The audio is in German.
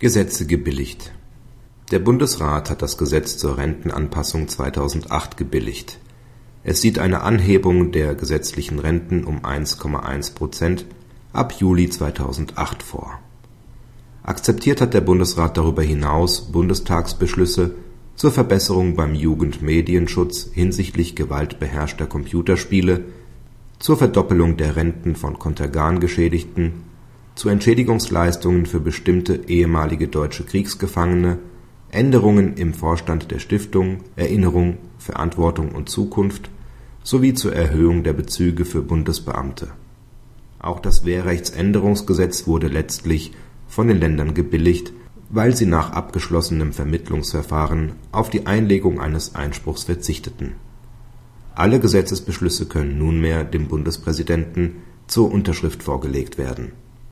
Gesetze gebilligt. Der Bundesrat hat das Gesetz zur Rentenanpassung 2008 gebilligt. Es sieht eine Anhebung der gesetzlichen Renten um 1,1 Prozent ab Juli 2008 vor. Akzeptiert hat der Bundesrat darüber hinaus Bundestagsbeschlüsse zur Verbesserung beim Jugendmedienschutz hinsichtlich gewaltbeherrschter Computerspiele, zur Verdoppelung der Renten von Kontergan-Geschädigten zu Entschädigungsleistungen für bestimmte ehemalige deutsche Kriegsgefangene, Änderungen im Vorstand der Stiftung Erinnerung, Verantwortung und Zukunft sowie zur Erhöhung der Bezüge für Bundesbeamte. Auch das Wehrrechtsänderungsgesetz wurde letztlich von den Ländern gebilligt, weil sie nach abgeschlossenem Vermittlungsverfahren auf die Einlegung eines Einspruchs verzichteten. Alle Gesetzesbeschlüsse können nunmehr dem Bundespräsidenten zur Unterschrift vorgelegt werden